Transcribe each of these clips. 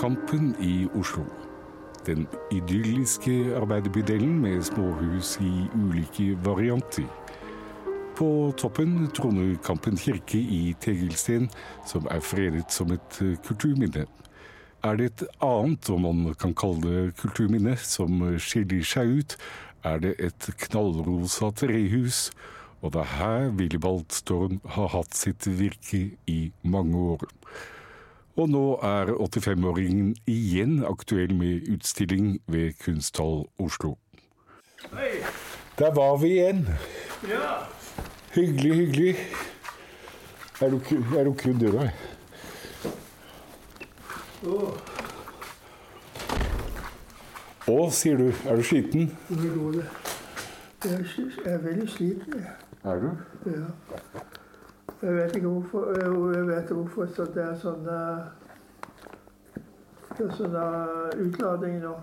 Kampen i Oslo. Den idylliske arbeiderbydelen med småhus i ulike varianter. På toppen troner Kampen kirke i Tegelsten, som er fredet som et kulturminne. Er det et annet, om man kan kalle det kulturminne, som skiller seg ut, er det et knallrosa trehus, og det er her Willibald Storm har hatt sitt virke i mange år. Og nå er 85-åringen igjen aktuell med utstilling ved Kunsthall Oslo. Hei. Der var vi igjen. Ja. Hyggelig, hyggelig. Jeg lukker, jeg lukker døra. Å, Å, sier du. Er du sliten? Jeg jeg er veldig sliten. jeg. Er du? Ja. Jeg vet ikke hvorfor. Jeg vet hvorfor så det er sånn eh, Det er sånn eh, utlading nå.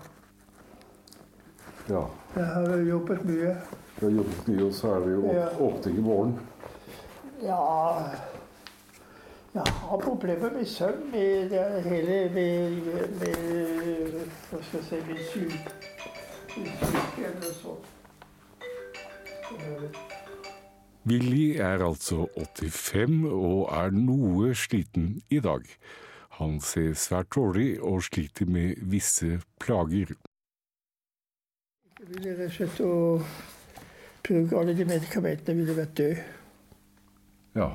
Ja. Jeg har jobbet mye. Du har jobbet mye, og så er det jo Ja. åpning i morgen. Ja Jeg har problemer med søvn med det hele med, med Hva skal jeg si Med syk, med syke eller sånn. Eh, Willy er altså 85 og er noe sliten i dag. Han ser svært dårlig og sliter med visse plager. Jeg ville rett og slett å bruke alle de medikamentene ville vært død. Ja.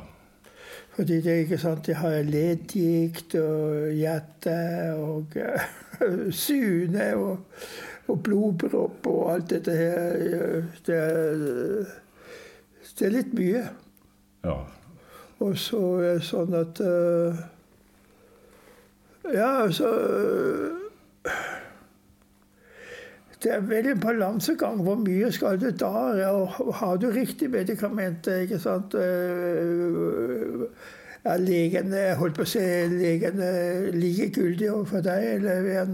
Fordi det er ikke sant, jeg har leddgikt og hjerte og uh, sune og, og blodpropp og alt dette her. Det er, det er litt mye. ja. Og så er det sånn at uh, Ja, altså uh, Det er veldig en balansegang. Hvor mye skal du ta? Og har du riktig medikament? ikke sant? Uh, Er legen holdt på å si, legen likegyldig overfor deg, eller en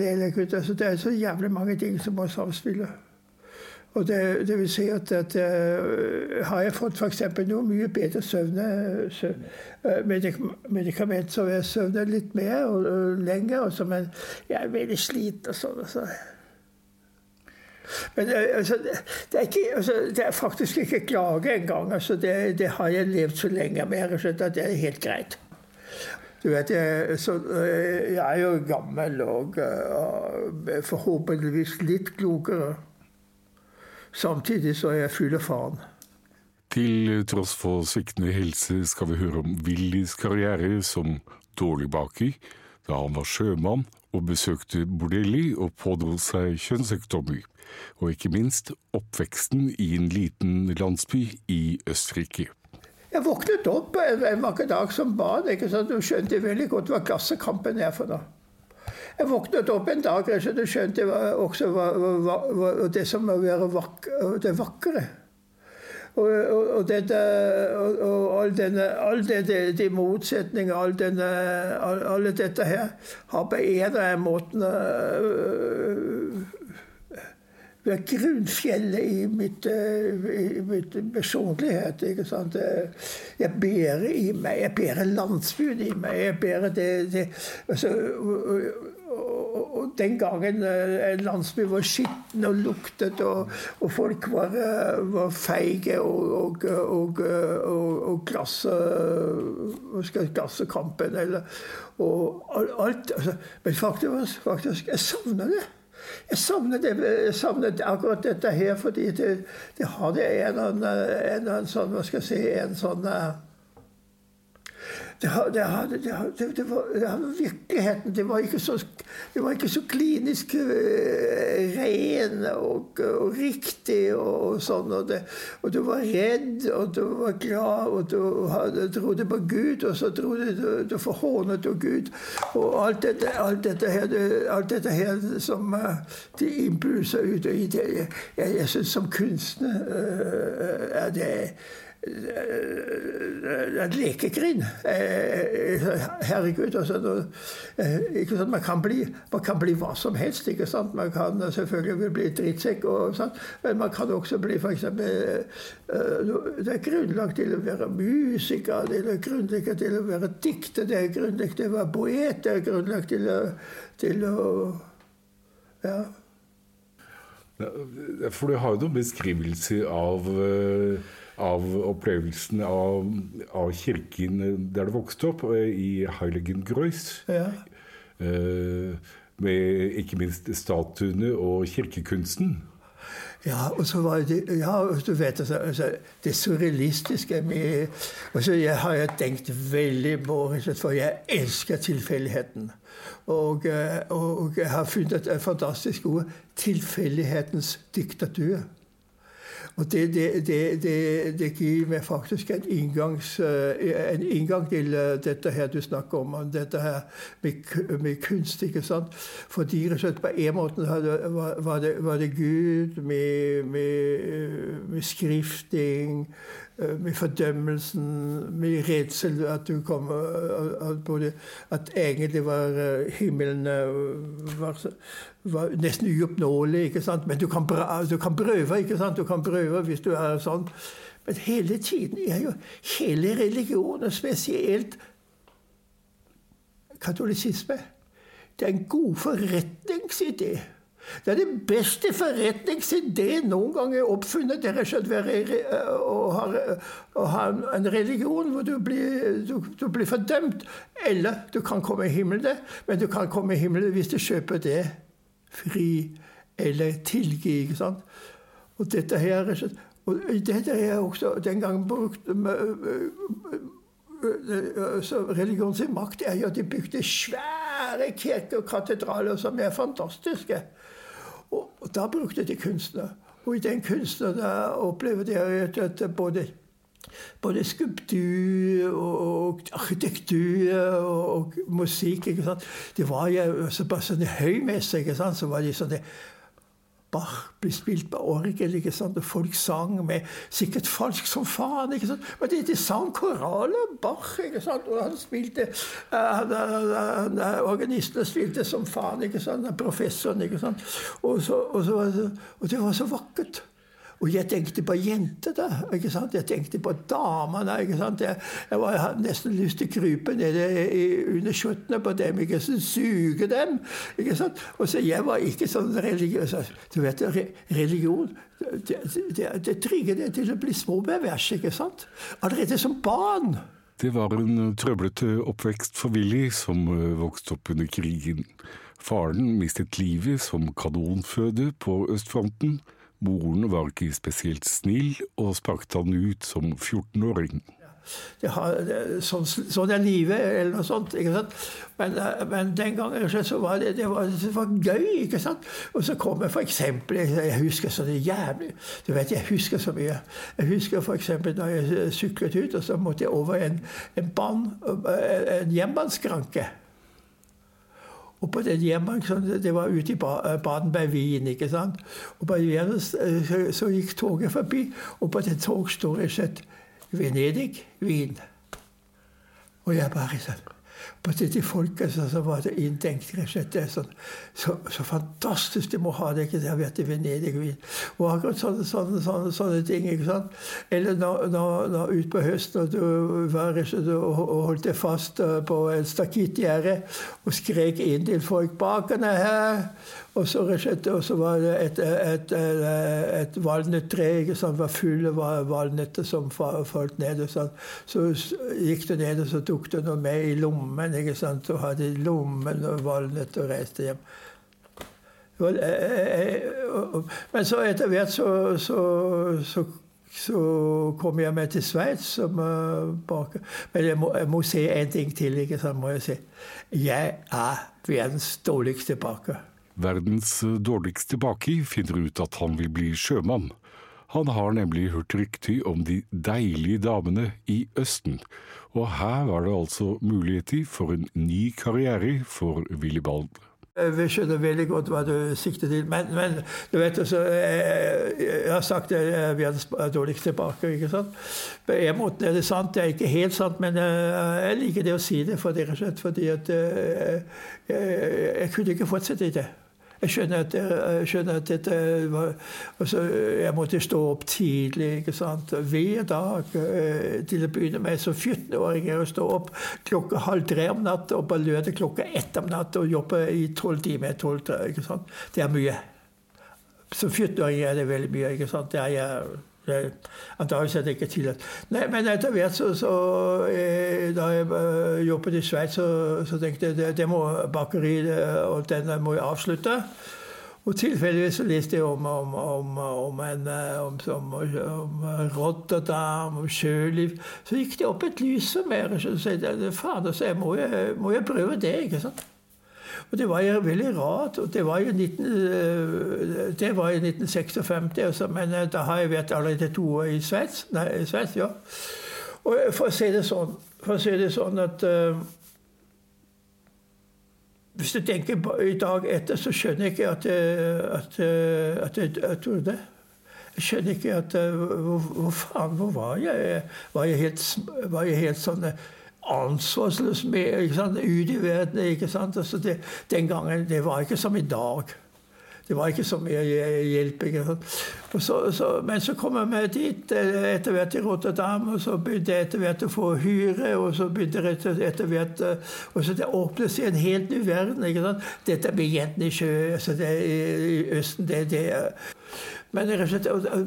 eller Så Det er så jævlig mange ting som må samspille. Og det, det vil si at, at uh, har jeg fått f.eks. noe mye bedre søvne, søv, uh, medik medikament, så jeg søvner litt mer og, og lenger, og så, men jeg er veldig sliten og sånn. Så. Men uh, altså, det, er ikke, altså, det er faktisk ikke klage engang. Altså, det, det har jeg levd så lenge med og at det er helt greit. Du vet, jeg, så, jeg er jo gammel og forhåpentligvis litt klokere. Samtidig så er jeg full av faen. Til tross for sviktende helse skal vi høre om Willys karriere som dårlig baker, da han var sjømann og besøkte bordelli og pådro seg kjønnssykdommer, og ikke minst oppveksten i en liten landsby i Østerrike. Jeg våknet opp en, en vakker dag som barn ikke sant? og skjønte veldig godt hva klassekampen er for noe. Jeg våknet opp en dag og skjønte også hva, hva, hva, det som må være vak det vakre. Og, og, og, dette, og, og all denne, all dette, de motsetninger, all denne, all, alle dette her, har på en eller annen måte vært grunnfjellet i mitt, i mitt personlighet. ikke sant? Jeg bærer i meg, jeg bærer landsbyen i meg. jeg bærer det, det altså, og, den gangen en landsby var skitten og luktet, og, og folk var, var feige og, og, og klasse, klassekampen eller, og alt. Altså, men faktisk, faktisk jeg savner det. Jeg savner, det, jeg savner akkurat dette her, fordi det, det hadde en eller annen, en eller annen sånn Hva skal jeg si En sånn det, det, det, var, virkeligheten. Det var ikke så, var ikke så klinisk uh, ren og, og, riktig og, og sånn. Og, og, du var redd, og du var glad, og du hadde, trodde på Gud, og så trodde du, du forhånet du Gud. Og alt dette, alt dette, her, alt dette her som uh, de impulser ut og i det Jeg, jeg syns som kunstner uh, er det et lekegrin. Herregud. Altså, ikke sant? Man, kan bli, man kan bli hva som helst. ikke sant? Man kan selvfølgelig bli drittsekk, og sant? men man kan også bli f.eks. Det er grunnlag til å være musiker, det er grunnlag til å være dikter, det er grunnlag til å være poet, det er grunnlag til å, til å ja. For du har jo noen beskrivelser av av opplevelsen av, av, kirken der du vokste opp, i Heiligengreuss. Ja. Eh, med ikke minst statuene og kirkekunsten. Ja, og så var det ja, du vet, altså, altså, Det surrealistiske med altså, Jeg har jo tenkt veldig på for jeg elsker tilfeldigheten. Og, eh, og, og, jeg har funnet et fantastisk ord 'tilfeldighetens diktatur'. Og det, det, det, det, gir meg faktisk en, inngangs, eh, en, inngang til eh, dette her du snakker om, dette her med, med kunst. ikke sant? Fordi på en måte var det, var Gud med, med, med skrifting Eh, med fordømmelsen, med redsel at du kom at, både, at egentlig var eh, himmelen var, var nesten uoppnåelig. ikke sant? Men du kan, du kan prøve, ikke sant? Du kan prøve hvis du er sånn. Men hele tiden er jo hele religionen, spesielt katolisisme, det er en god forretningsidé. Det er den beste forretningsideen noen gang er oppfunnet. Det er ha, å ha en religion hvor du blir, du, du blir, fordømt. Eller du kan komme i himmelen, men du kan komme i himmelen hvis du kjøper det fri eller tilgi. ikke sant? Og dette her og dette er også den gangen brukt så Religionens makt er jo at de bygde svære kirker og katedraler som er fantastiske. Og, og da brukte de kunstner. Og i den kunsten opplevde jeg at både både skulptur og arkitektur og, og musikk. Det var jo bare sånn høymessig. Så var de sånne Bach ble spilt på orgel, ikke sant? og folk sang med sikkert falsk som faen. ikke sant? Men de, de sang koraler, Bach, ikke sant? og han spilte uh, Organistene spilte som faen, ikke sant? professoren. ikke sant? Og, så, og, så, og det var så vakkert. Og jeg tenkte på jentene. ikke sant? Jeg tenkte på damene. ikke sant? Jeg, jeg, var, jeg hadde nesten lyst til å krype ned under skjortene på dem. ikke sant? Suge dem. ikke sant? Og så Jeg var ikke sånn religiøs. Du vet, Religion det, det, det trigger deg til å bli småbevers, ikke sant? Allerede som barn. Det var en trøblete oppvekst for Willy, som eh, vokste opp under krigen. Faren mistet livet som kanonføde på østfronten. Moren var ikke spesielt snill, og sparket han ut som 14-åring. sånn, sånn, er livet, eller noe sånt. ikke sant? Men, men den gangen så var det, det, var, det var gøy. ikke sant? Og så kom jeg f.eks. Jeg husker så jævlig Du vet, jeg husker så mye. Jeg husker f.eks. da jeg syklet ut, og så måtte jeg over en, en, ban, en jernbaneskranke. Og på den hjemmen, Det var ute i baden bei Wien. ikke sant? Og på eh, så gikk toget forbi, og på det toget står det Venedig, Wien. Og jeg bare sånn på dette folket så, så var det inntenkt rett og sånn, så, så, fantastisk de må ha det. ikke Det har vært i Venedig. Og akkurat sånne, sånne, sånne, sånne, ting. ikke sant? Eller når, når, utpå høsten og du var og, holdt deg fast eh, på en stakittgjerde og skrek inn til folk 'Bakerne her!' Og så, og så var det et, et, et, et valnøttre som var fulle av valnøtter som falt ned. og sånn. Så gikk du ned og så tok du noe med i lommen. ikke sant? Og hadde i lommen og valnøtter og reiste hjem. Men så etter hvert så, så, så, så kom jeg meg til Sveits. Men jeg må, jeg må si en ting til. ikke sant, må Jeg si. Jeg er verdens dårligste baker. Verdens dårligste baki, finner ut at han vil bli sjømann. Han har nemlig hørt rykter om de deilige damene i Østen, og her var det altså muligheter for en ny karriere for Willibald. Vi skjønner veldig godt hva du sikter til. Men, men du vet altså, jeg, jeg har sagt det er verdens dårligste baker. ikke sant? På en måte er det sant. Det er ikke helt sant, men jeg liker det å si det for det, fordi at jeg, jeg, jeg kunne ikke fortsette i det. Jeg skjønner at, jeg skjønner at dette var altså, Jeg måtte stå opp tidlig ikke sant? hver dag. Eh, til å begynne med som 14-åring å stå opp klokka halv tre om natta og på lørdag klokka ett om natta og jobbe i tolv timer. 12, ikke sant? Det er mye. Som 14-åring er det veldig mye. ikke sant? Det er jeg Antakeligvis er det ikke tillatt. Nei, men etter hvert så, så eh, Da jeg uh, jobbet i Sveits, så, så, tenkte jeg det, det må bakeriet og den må jeg avslutte. Og tilfeldigvis leste jeg om, om, om, om, en, om, om Rotterdam, om sjøliv. Så gikk det opp et lys for meg. Så jeg, fader, så jeg må, jeg, må jeg prøve det. ikke sant? Og det var jo veldig rart. og Det var jo 19, øh, det var i 1956, altså, men øh, da har jeg vært allerede to år i Sveits. Nei, i Sveits, ja. Og for å si det sånn, for å si det sånn at uh, Hvis du tenker i dag etter, så skjønner jeg ikke at, at, at, at, at det. Jeg skjønner ikke at Hvor, hvor faen, hvor var jeg? Var jeg helt, var jeg helt sånn ansvarsløs med ikke sant? ut i verden. ikke sant? Altså det, den gangen det var ikke som i dag. Det var ikke så mye hjelp. Så, så, men så kom jeg dit eh, etter hvert til Rotterdam, og så begynte jeg etter hvert å få hyre. Og så begynte jeg etter hvert eh, og så Det åpnet seg en helt ny verden. ikke sant? Dette med jentene i sjø altså det, i Østen det, det men,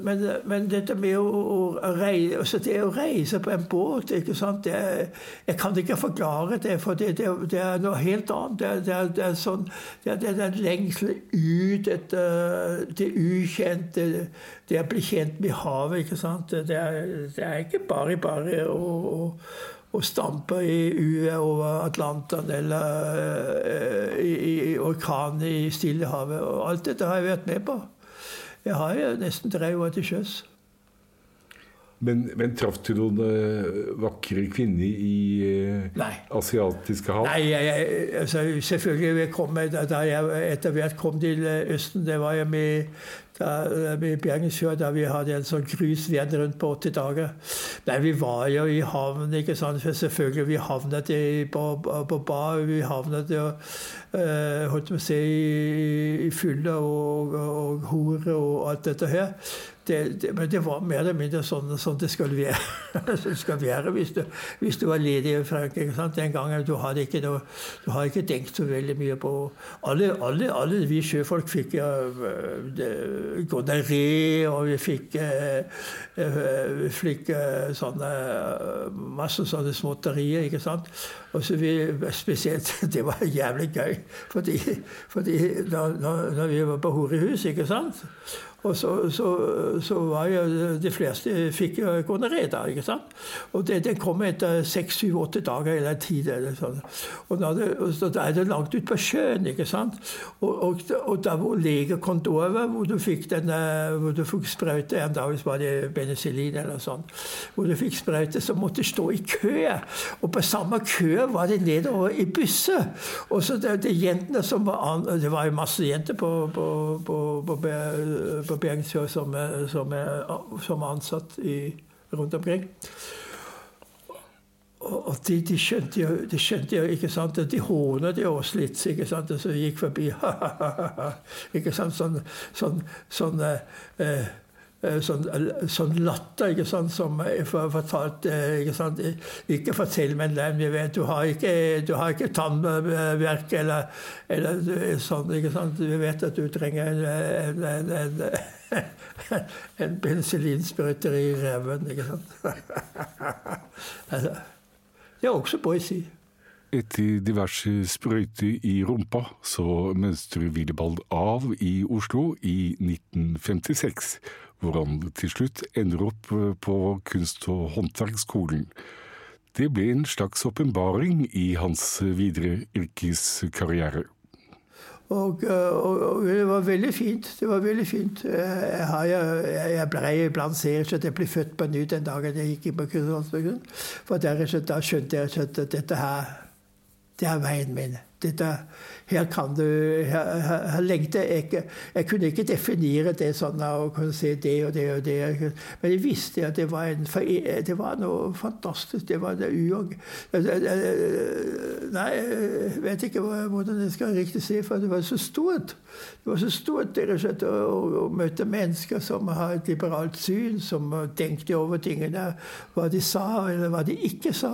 men, men, dette med å, å, reise, altså det å reise på en båt ikke sant? Det, Jeg kan ikke forklare det, for det, det, det er noe helt annet. Det er, det er, sånn, det den lengsel ut etter det ukjente, det å bli kjent med havet. ikke sant? Det er, er ikke bare bare å, å å stampe i uet over Atlanteren eller uh, i, i orkanen i Stillehavet. Og alt dette har jeg vært med på. Jeg har jo nesten tre år til sjøs. Men, men traff du noen uh, vakre kvinner i Nei. asiatiske hav? Nei, jeg, jeg, altså, selvfølgelig. Jeg kom, da jeg etter hvert kom til Østen, det var jeg med da, med der da vi hadde en sånn cruise rundt på 80 dager. Nei, vi var jo i havn, ikke sant. For selvfølgelig, vi havnet i, på, på bar. Vi havnet jo uh, holdt på å si, i, i fylle og, og, og hore og alt dette her det, det, men det var mer eller mindre sånn, sånn det skal være, det skal være hvis, du, hvis, du, var ledig i Frankrike. Sant? Den gangen du hadde ikke ikke tenkt så veldig mye på Alle, alle, alle vi sjøfolk fikk ja, gonoré, og vi fikk, eh, vi fikk eh, sånne masse sånne småtterier. ikke sant? Og så vi, spesielt, Det var jævlig gøy, fordi, fordi da, når vi var på horehus, ikke sant og så, så, så, var jo de fleste fikk gonoré ikke sant? Og det, det kom etter seks, syv, åtte dager eller tid. Eller sånn. Og da, er det langt ut på sjøen. ikke sant? Og, og, og da hvor lege kom over, hvor du fikk denne, hvor du fikk sprøyte En dag var det penicillin eller sånn. Hvor du fikk sprøyte, så måtte du stå i kø. Og på samme kø var det nedover i busser. Og så det, det jentene som var an, Det var jo masse jenter på, på, på, på på Bergensjø som, som, som, er ansatt i, rundt omkring. Og de, de, skjønte jo, de skjønte jo ikke sant, de hånet jo oss litt, ikke sant, og så gikk forbi. ikke sant, Sånn, sånn, sånn eh, Eh, sånn, sånn, latter ikke sant, som jeg eh, ikke, sant, ikke fortell, men jeg vet, du har ikke, du har ikke tannverk eller, eller, sånn. ikke sant, Vi vet at du trenger en, en, en, en penicillinsprøyter i reven. ikke sant. Det er også poesi. Etter diverse sprøyter i rumpa, så mønstrer Willibald av i Oslo i 1956 hvor han til slutt ender opp eh, på kunst- og håndverksskolen. Det ble en slags åpenbaring i hans videre yrkeskarriere. Og, eh, og, og, det var veldig fint. Det var veldig fint. Jeg, jeg, jeg ble iblant ser at jeg ble født på ny den dagen jeg gikk inn på kunst- og håndverksskolen. For der, da skjønte jeg at dette her, det er veien min. Dette, her kan du her, her jeg ikke Jeg kunne ikke definere det sånn og kunne si det og det og det. Men jeg visste at det var, en, det var noe fantastisk. Det var det uog... Nei, jeg vet ikke hvordan jeg skal riktig si, for det var så stort. Det var så stort rett å, å, møte mennesker som har et liberalt syn, som tenkte over tingene, hva de sa eller hva de ikke sa.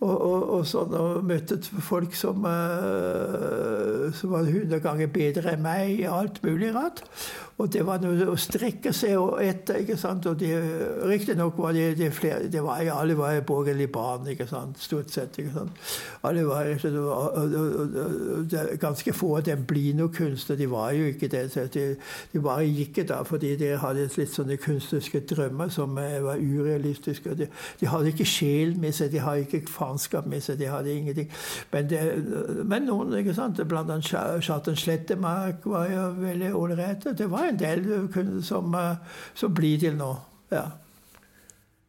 Og, og, og, sånn, og møtte folk som, uh, som var hundre ganger bedre enn meg i alt mulig rart. Og det var noe å strekke seg etter. ikke sant? Og Riktignok var det, det flere det var, Alle var borgerlige barn, ikke sant? stort sett. ikke sant? Alle var, Ganske få av dem blir noe kunstner. De var jo ikke det. De, de bare gikk da fordi de hadde litt sånne kunstneriske drømmer som eh, var urealistiske. De, de hadde ikke sjel med seg, de hadde ikke faenskap med seg, de hadde ingenting. Men, det, men noen, ikke sant? blant annet Kjartan Slettemark var jo veldig ålreit. Det var en del som, eh, som blir til nå. Ja.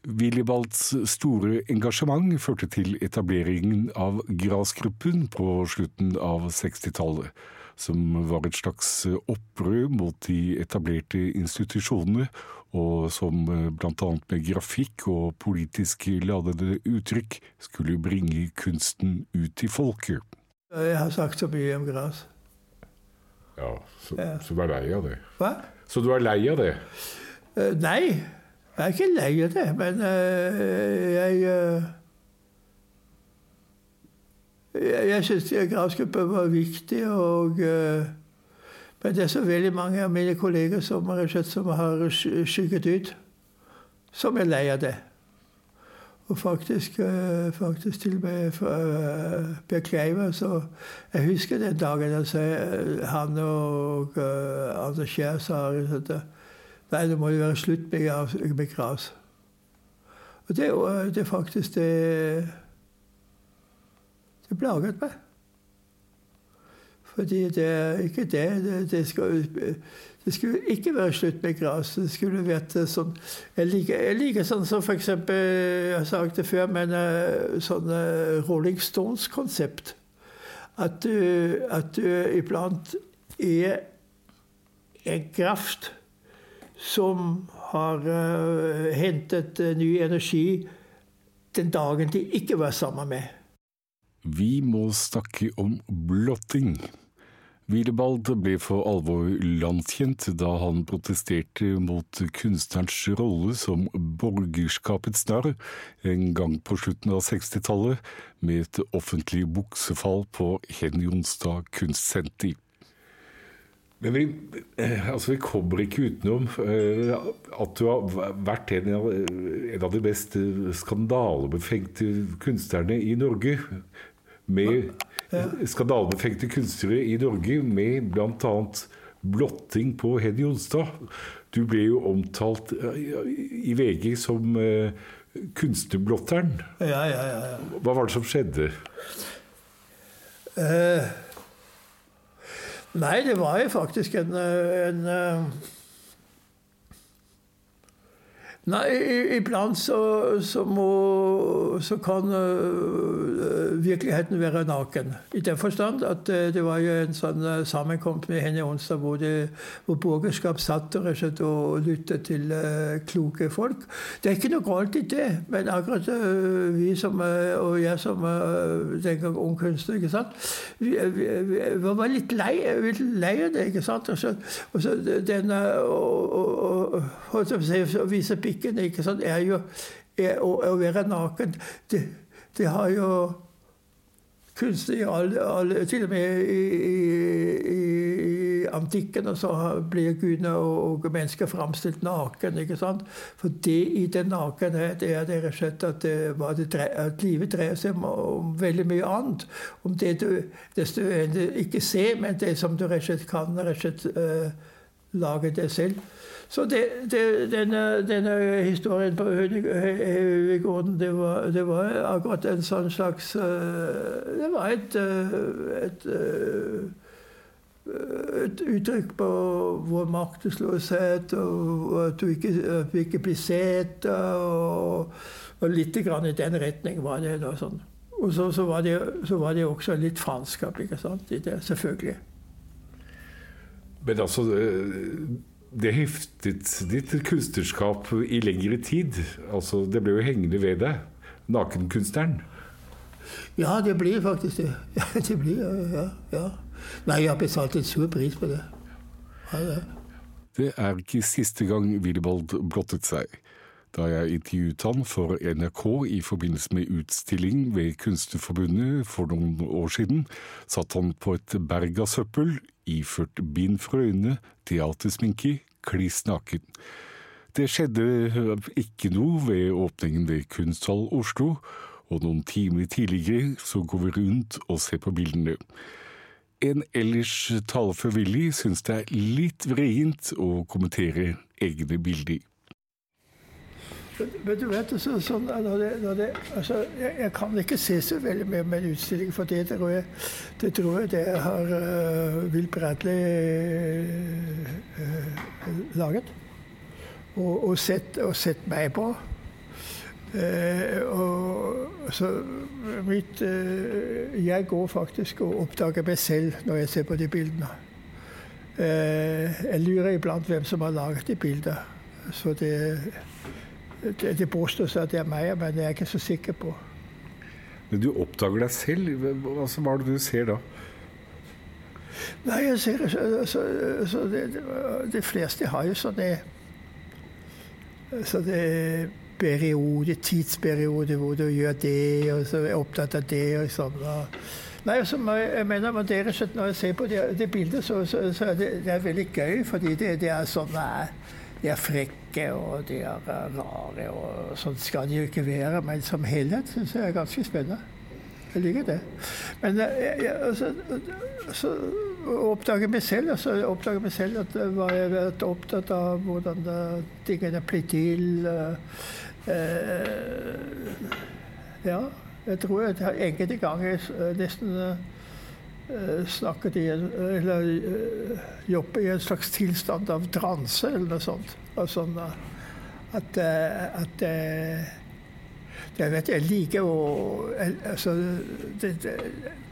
Willibalds store engasjement førte til etableringen av Grasgruppen på slutten av 60-tallet, som var et slags opprør mot de etablerte institusjonene, og som eh, bl.a. med grafikk og politisk ladede uttrykk skulle bringe kunsten ut til folket. Jeg har sagt så mye om Gras. Ja, så, ja. så, du er lei av det? Hva? Så du er lei av det? Uh, nei, jeg er ikke lei av det. Men uh, jeg uh, Jeg, jeg syns gravskuppen var viktig, og Men det er så veldig mange av mine kolleger som, som har skygget ut, som er lei av det. Og faktisk, eh, faktisk til og med eh, Per Kleiva så Jeg husker den dagen altså, han og uh, Anders Kjær sa at nei, det må jo være slutt med, med gras. Og det, det faktisk det Det plaget meg. Fordi det er ikke det. Det, det skal det skulle ikke være slutt med gras. Det skulle vært eh, sånn Jeg liker, jeg liker sånn som f.eks. Jeg har sagt det før, men uh, sånn uh, Rolling Stones-konsept. At at du iblant er en kraft som har uh, hentet ny energi den dagen de ikke var sammen med. Vi må snakke om blotting. Willebald ble for alvor landkjent da han protesterte mot kunstnerens rolle som borgerskapets narr en gang på slutten av 60-tallet, med et offentlig buksefall på Henny Jonstad kunstsenter. Men vi, eh, altså vi, kommer ikke utenom eh, at du har vært en av, en av de mest skandalebefengte kunstnerne i Norge. Med skandalebefengte kunstnere i Norge med bl.a. blotting på Heddy Jonstad. Du ble jo omtalt eh, i VG som uh, kunstnerblotteren. Ja, ja, ja, Hva var det som skjedde? Eh, nei, det var jo faktisk en, en uh, Nei, iblant så, så, må, så kan uh, virkeligheten være naken. I den forstand at uh, det var jo en sånn uh, sammenkomst med henne onsdag hvor, det, hvor borgerskap satt og, og lyttet til kloke folk. Det er ikke noe galt i det, men akkurat vi som, og jeg som den gang ung kunstner, ikke sant? Vi, vi, vi, var litt lei, litt lei av det. ikke sant? Og så, og så den, og, og, og, og, ikke sant, er jo er, å, å, være naken. Det, det har jo kunstnere alle, alle, Til og med i, i, i antikken og så blir gudene og, og, mennesker framstilt naken. ikke sant? For det i den nakenhet er det rett og slett at, det, det, at livet dreier seg om, om, veldig mye annet. Om det du desto ikke ser, men det som du rett og slett kan rett og slett uh, lage det selv. Så det, det, denne, denne, historien på Høyegården, det det var akkurat en sånn slags eh, Det var et, eh, et, eh, et uttrykk på vår maktesløshet, og at du ikke, ikke blir sett. Og, og litt i den retning var det. da sånn. og så, så, var det, så, var det, også litt sant, i det, selvfølgelig. Men altså Det heftet ditt kunstnerskap i lengre tid. Altså, det ble jo hengende ved deg. Nakenkunstneren. Ja, det blir faktisk det. Ja, det blir, ja, ja. Nei, jeg har betalt en stor pris på det. Ja, ja. Det er ikke siste gang Willibald blottet seg. Da jeg intervjuet han for NRK i forbindelse med utstilling ved Kunstnerforbundet for noen år siden, satt han på et berg av søppel, iført bind for øynene, teatersminke, kliss naken. Det skjedde ikke noe ved åpningen ved Kunsthall Oslo, og noen timer tidligere så går vi rundt og ser på bildene. En ellers talefør Willy syns det er litt vrient å kommentere egne bilder. Men du vet, så, så, når det, når det, altså, jeg, jeg, kan ikke se så veldig mye med en utstilling, for det tror jeg det, tror jeg det har uh, Will Bradley uh, laget. Og, og, sett, og, sett, meg på. Uh, og så mitt Jeg går faktisk og oppdager meg selv når jeg ser på de bildene. jeg lurer iblant hvem som har laget de bildene. Så det det, det påstås at det er meg, men det er jeg ikke så sikker på. Men du oppdager deg selv? Altså, hva er det du ser da? Nei, jeg ser altså, altså, det, De fleste har jo sånne så det periode, tidsperiode hvor du gjør det, og så er opptatt av det og sånn. Nei, altså, jeg mener, med dere, Når jeg ser på det, det bildet, så, så, så er det, det, er veldig gøy, fordi det, det er sånn de er frekke og de er rare. og Sånn skal de jo ikke være, men som helhet syns jeg er ganske spennende. Jeg liker det. Men eh, jeg, jeg, altså, så oppdager oppdage meg selv altså, oppdager meg selv at jeg var jeg vært opptatt av hvordan tingene blir til. Uh, ja, jeg tror jeg enkelte ganger nesten Eh, snakket i en, eller jobbet jobbe i en slags tilstand av transe eller noe sånt. Altså, at, eh, at det vet jeg liker å altså, det, det,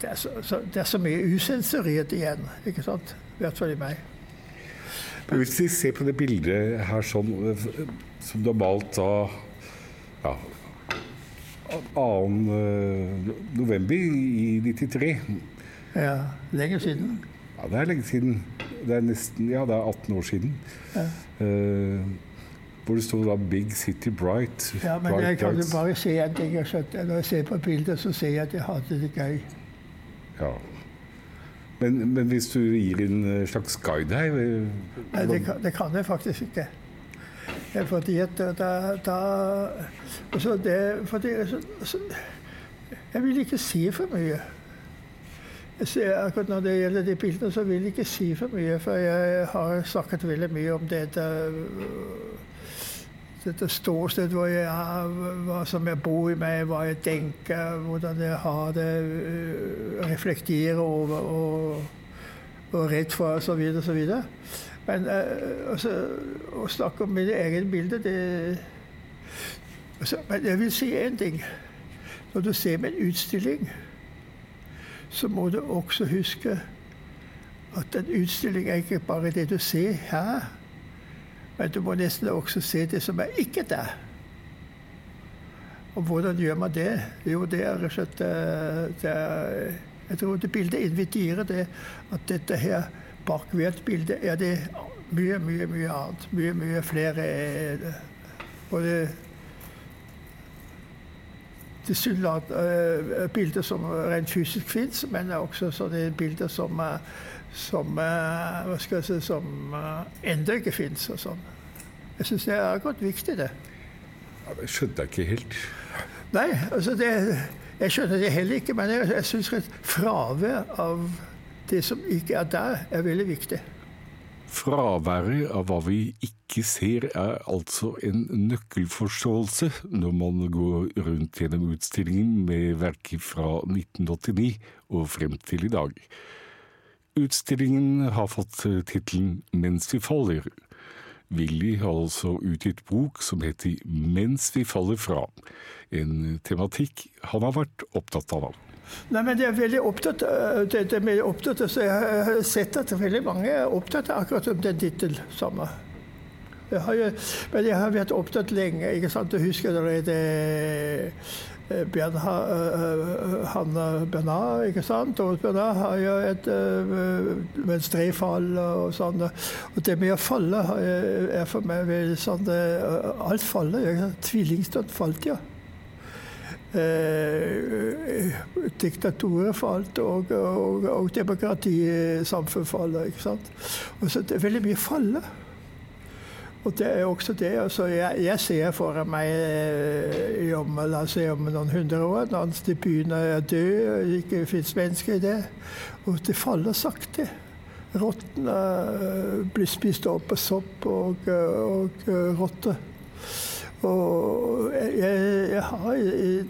det, er så, det, er så, mye usensurert igjen, ikke sant? I hvert fall i meg. Hvis vi ser på det bildet her sånn, som du har malt da ja, 2. november i 93 ja, Lenge siden? Ja, det er lenge siden. Det er nesten, ja, det er 18 år siden. Ja. Uh, hvor det sto da 'Big City Bright'. Ja, men bright jeg kan jo bare se en ting. Når jeg ser på bildet, så ser jeg at jeg hadde det gøy. Ja. Men, men hvis du gir en slags guide her eh, Nei, det kan, det kan jeg faktisk ikke. Fordi at da, da altså det, fordi, altså, Jeg vil ikke si for mye. Akkurat når det gjelder de bildene, så vil jeg ikke si for mye. For jeg har snakket veldig mye om dette, dette ståstedet hvor jeg er, hva som jeg bor i meg, hva jeg tenker, hvordan jeg har det, reflekterer over og, og redd for osv. osv. Men altså, å snakke om mine egne bilder, det altså, Men jeg vil si én ting. Når du ser min utstilling så må du også huske at en utstilling er ikke bare det du ser her, men du må nesten også se det som er ikke der. Og hvordan gjør man det? Jo, det er rett og slett eh, Jeg tror det bildet inviterer det at dette her bak hvert bilde er det mye, mye, mye annet. Mye, mye flere eh, både tilsynelatende uh, bilder som rent fysisk fins, men også sånne bilder som, uh, som jeg si, som ennå ikke fins. Sånn. Jeg syns det er godt viktig, det. Ja, det skjønte jeg ikke helt. Nei, altså det, jeg skjønner det heller ikke, men jeg, jeg syns fravær av det som ikke er der, er veldig viktig. Fraværet av hva vi ikke ser, er altså en nøkkelforståelse når man går rundt gjennom utstillingen med verker fra 1989 og frem til i dag. Utstillingen har fått tittelen Mens vi faller. Willy har altså utgitt bok som heter Mens vi faller fra, en tematikk han har vært opptatt av. Nei, men Jeg er veldig opptatt, det, det er opptatt så Jeg har sett at veldig mange er opptatt av akkurat det den tittel samme. Jeg har men jeg har vært opptatt lenge. ikke sant? Jeg husker allerede Bjørn Bernhard, eh, Hanna Bernard, ikke sant? Thomas Bernard har jo et venstrefall og sånn. Og det med å falle er for meg veldig sånn Alt faller. Tvillingstøt falt, ja. Eh, diktaturet falt, og, og, og demokratisamfunn faller. ikke sant? Og så det er veldig mye faller. Og det er også det. Altså jeg, jeg, ser for meg eh, om, la oss si, om noen hundre år, når begynner å dø og ikke fins mennesker i det, og det faller sakte. Rottene eh, blir spist opp av sopp og, og, og rotter. Og jeg, jeg, har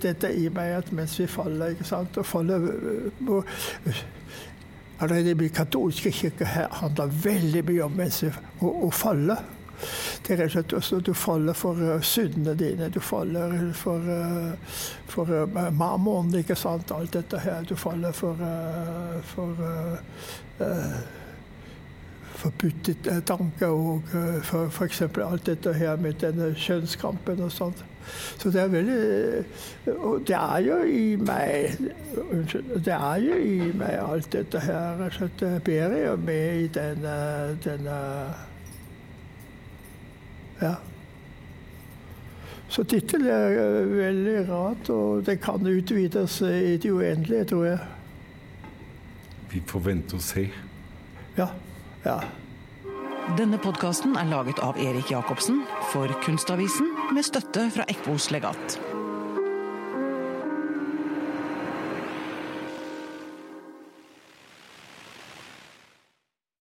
dette i meg at mens vi faller, ikke sant og faller Allerede i katolske kirke handler veldig mye om mens vi, å, å falle. Det er rett og slett også du faller for uh, syndene dine. Du faller for, uh, for uh, marmoren, ikke sant. Alt dette her. Du faller for, uh, for forbudte tanker og for f.eks. alt dette her med denne kjønnskampen og sånt. Så det er veldig Og det er jo i meg Unnskyld. Det er jo i meg alt dette her. Det bærer jo med i denne, denne ja. Så tittel er eh, veldig rart, og det kan utvides i det uendelige, tror jeg. Vi får vente og se. Ja. Ja. Denne podkasten er laget av Erik Jacobsen for Kunstavisen med støtte fra Ekvos legat.